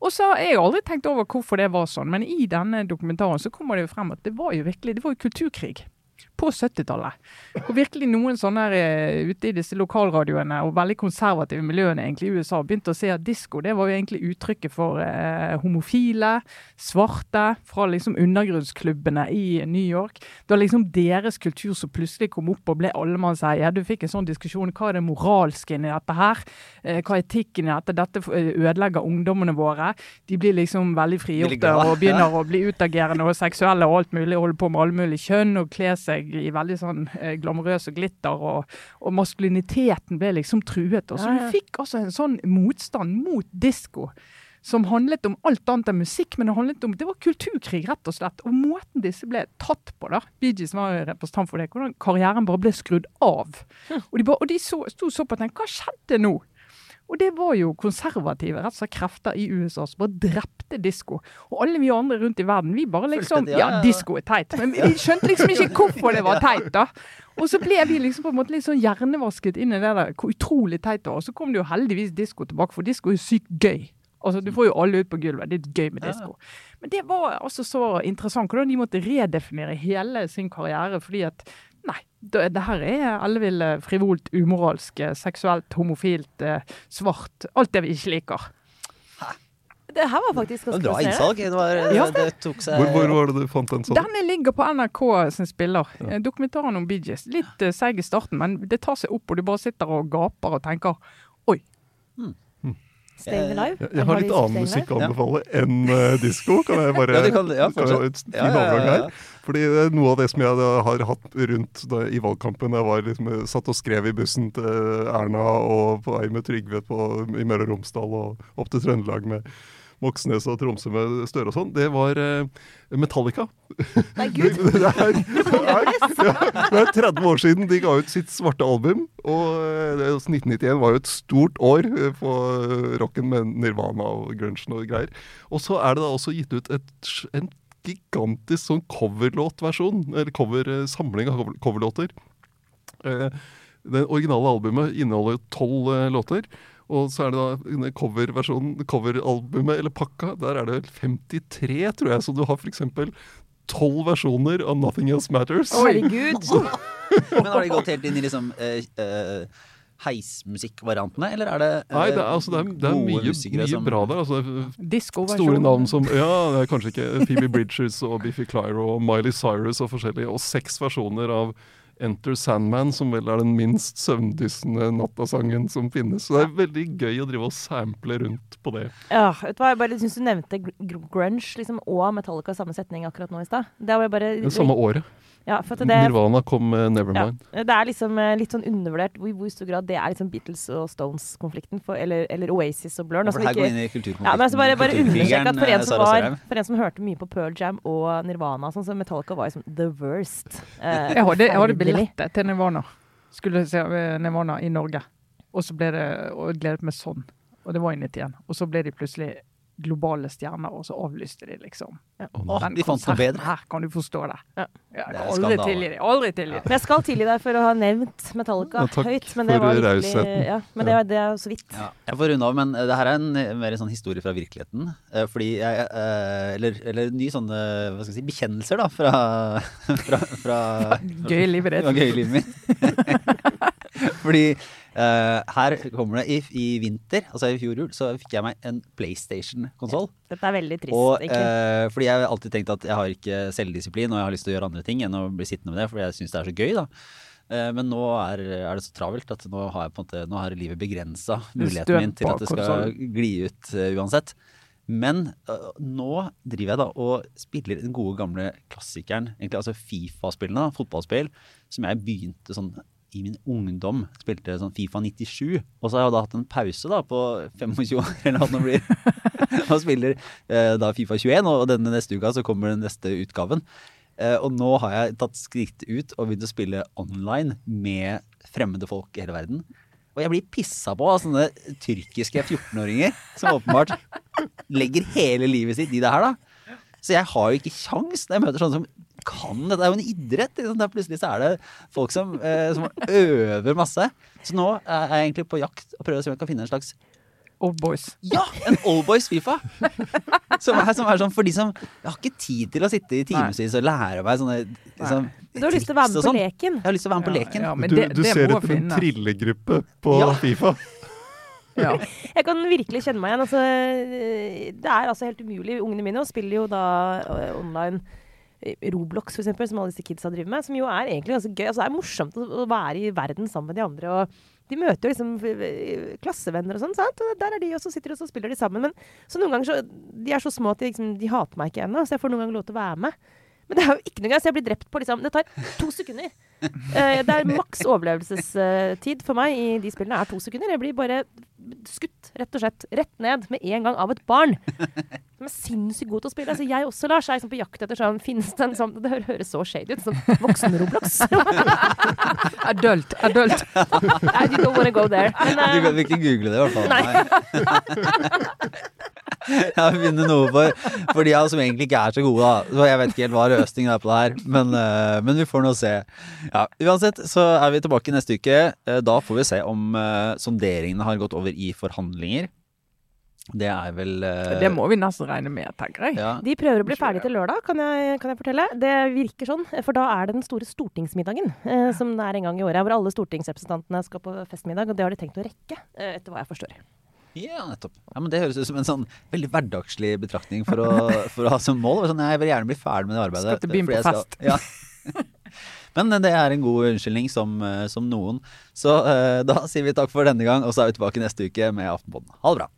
Og så har jeg aldri tenkt over hvorfor det var sånn, men i denne dokumentaren så kommer det jo frem at det var jo virkelig, det var jo kulturkrig. På 70-tallet. Hvor virkelig noen sånne her, eh, ute i disse lokalradioene og veldig konservative miljøene egentlig i USA begynte å se at disko det var jo egentlig uttrykket for eh, homofile, svarte, fra liksom undergrunnsklubbene i New York. Det var liksom deres kultur som plutselig kom opp og ble allemannseie. Du fikk en sånn diskusjon. Hva er det moralske inni dette her? Eh, hva er etikken i dette? Dette eh, ødelegger ungdommene våre. De blir liksom veldig Veldig frigjorte og begynner å bli utagerende og seksuelle og alt mulig. Holder på med alle mulige kjønn og kler seg i veldig sånn eh, glamorøse glitter. Og, og maskuliniteten ble liksom truet. Og så du fikk altså en sånn motstand mot disko som handlet om alt annet enn musikk, men det handlet om det var kulturkrig, rett og slett. Og måten disse ble tatt på, da Bee Gees var jo representant for det, hvordan karrieren bare ble skrudd av. Og de, bare, og de så, sto så på og tenkte hva skjedde nå? Og det var jo konservative rett og slett krefter i USA som bare drepte disko. Og alle vi andre rundt i verden, vi bare liksom Fullstendig, ja, Ja, ja, disko er teit. Men vi skjønte liksom ikke hvorfor det var teit, da. Og så ble vi liksom på en måte litt sånn hjernevasket inn i det der hvor utrolig teit det var. Og så kom det jo heldigvis disko tilbake, for disko er jo sykt gøy. Altså, Du får jo alle ut på gulvet. Det er gøy med disko. Men det var altså så interessant hvordan de måtte redefinere hele sin karriere. fordi at nei, det, det her er elleville, frivolt, umoralsk, eh, seksuelt, homofilt, eh, svart. Alt det vi ikke liker. Det her var faktisk ganske bra innsalg. Det, var, Ja. det tok seg Hvor, hvor var det du fant den sånn? Denne ligger på NRK sin spiller. Ja. Dokumentaren om Bee Gees. Litt uh, seig i starten, men det tar seg opp, og du bare sitter og gaper og tenker Staying Alive. Jeg, jeg har litt annen musikk å anbefale enn uh, disko. Kan jeg bare Ja, kan- ja, jeg ha fin overgang her? Fordi er noe av det som jeg har hatt rundt da, i valgkampen Jeg var liksom, satt og skrev i bussen til Erna og på vei med Trygve på, i Møre og Romsdal og opp til Trøndelag med Moxnes og Tromsø med Støre og sånn. Det var eh, Metallica. Nei, gud. det, er, det, er, ja, det er 30 år siden de ga ut sitt svarte album. Og eh, er- 1991 var jo et stort år for på eh, rocken med Nirvana og grunchen og greier. Og så er det da også gitt ut et, en gigantisk sånn coverlåtversjon, eller cover, eh, samling av coverlåter. Eh, Det originale albumet inneholder tolv eh, låter. Og så er det da coverversjonen, coveralbumet, eller pakka, der er det vel 53, tror jeg. Så du har f.eks. tolv versjoner av 'Nothing Else Matters'. Herregud. Men har de gått helt inn i liksom uh, uh heismusikkvariantene, eller er det uh, Nei, det er, altså, det er, det er mye, mye som- bra der. Altså, store navn som Ja, det er kanskje ikke Phoebe Bridgers og Biffy Clyro og Miley Cyrus og forskjellige. Og seks versjoner av Enter Sandman, som vel er den minst søvndyssende nattasangen som finnes. Så det er veldig gøy å drive og sample rundt på det. Ja, vet du hva, jeg bare syns du nevnte gr- gr- grunge liksom, og Metallica i samme setning akkurat nå i stad. Det var bare Det samme året. Ja, for at det, Nirvana kom med Nevermind. Ja, det er liksom uh, litt sånn undervurdert hvor, hvor stor grad det er liksom Beatles og Stones-konflikten, eller, eller Oasis og Blur. Nå For skal her ikke, går inn i kulturkonflikten. ja, men altså bare, bare understreke at for en, som var, for en som hørte mye på Pearl Jam og Nirvana, sånn, så Metallica var liksom the worst. Uh, Jeg det jeg hadde forferdelig. billetter til Nirvana. Skulle se eh, Nirvana i Norge. Og så ble det og jeg gledet meg sånn. Og det var i 91. Og så ble de plutselig globale stjerner, og så avlyste de liksom. Ja. Oh, de fant noe bedre. her, kan du forstå det. Ja. Jeg Det er kan aldri tilgi dem. Aldri tilgi dem. Men jeg skal tilgi deg for å ha nevnt Metallica Ja, høyt. Men det var virkelig, ja, men det, var- det er jo så vidt. Ja, jeg får runde av, men eh, det her er en eh, mer en sånn historie fra virkeligheten. Eh, Fordi jeg Eller, eller ny sånn eh, hva skal jeg si, bekjennelser, da, fra, fra, fra Gøy livet ditt. gøy livet mitt. Fordi eh, her kommer det i, i vinter, altså i fjor jul, så fikk jeg meg en PlayStation-konsoll. Dette er veldig trist, Og eh, fordi jeg har alltid tenkt at jeg har ikke selvdisiplin, og jeg har lyst til å gjøre andre ting enn å bli sittende med det, fordi jeg syns det er så gøy, da. Eh, men nå er, er det så travelt at nå har, måte, nå har livet begrensa muligheten min til at det skal gli ut uansett. Men nå driver jeg da og spiller den gode gamle klassikeren, egentlig altså Fifa-spillene, fotballspill, som jeg begynte sånn i min ungdom. Spilte sånn Fifa 97, og så har jeg da hatt en pause da på 25 år, eller hva det blir. og spiller eh, da Fifa 21, og denne neste uka så kommer den neste utgaven. Eh, og nå har jeg tatt skritt ut og begynt å spille online med fremmede folk i hele verden. Og jeg blir pissa på av sånne tyrkiske 14-åringer som åpenbart legger hele livet sitt i det her, da. Så jeg har jo ikke kjangs når jeg møter sånne som kan dette. Det er jo en idrett. Liksom. Der plutselig så er det folk som, eh, som øver masse. Så nå er jeg egentlig på jakt og prøver å se om jeg kan finne en slags Old boys. Ja! En Old Boys Fifa! Som er, som er sånn for de som Jeg har ikke tid til å sitte i timevis og lære meg sånne liksom, Du har lyst til å være med på sånn. leken. Jeg har lyst til å være med på leken. ja, men du, det, du det ser etter en trillegruppe på Ja. Fifa. Ja. Jeg kan virkelig kjenne meg igjen. Altså, det er altså helt umulig. Ungene mine spiller jo da eh, online eh, Roblox, for eksempel, som alle disse kidsa driver med. Som jo er egentlig ganske gøy. Altså, det er morsomt å, være i verden sammen med de andre. og de møter jo liksom eh, klassevenner og sånn. sant? Og Der er de, og så sitter de og spiller de sammen. Men så noen ganger så, de er så små at de, liksom, de hater meg ikke ennå, så jeg får noen ganger lov til å være med. Men det er jo ikke noe gøy, så jeg blir drept på liksom Det tar to sekunder. Eh, det er maks overlevelsestid for meg i de spillene er to sekunder. Jeg blir bare skutt, rett og slett. Rett ned med en gang av et barn. Som er sinnssykt god til å spille. Altså, jeg også, Lars, er liksom på jakt etter sånn Finnes det en sånn Det høres så shady ut. Sånn voksen-Roblox. Adult. Adult. I don't wanna go there. Men, Du eh, kan ikke google det, i hvert fall. Nei. Jeg har funnet noe for, for de av oss som egentlig ikke er så gode, da. Så jeg vet ikke helt hva løsningen er på det her, men, eh, men vi får nå se. Ja, uansett så er vi tilbake neste uke. Eh, Da får vi se om eh, sonderingene har gått over i forhandlinger. Det er vel uh... Det må vi nesten regne med, tenker jeg. ja. de prøver å bli ferdig til lørdag, kan jeg, kan jeg fortelle. Det virker sånn, for da er det den store stortingsmiddagen eh, som er en gang i året. Hvor alle stortingsrepresentantene skal på festmiddag, og det har de tenkt å rekke, eh, etter hva jeg forstår. Ja, nettopp. Ja, men Det høres ut som en sånn veldig hverdagslig betraktning for å, for å ha som mål. Sånn, jeg vil gjerne bli ferdig med det arbeidet. Skal til byen på fest. Ja. Men det er en god unnskyldning som, eh, som noen. Så uh, da sier vi takk for denne gang, og så er vi tilbake neste uke med Aftenpodden. Ha det bra.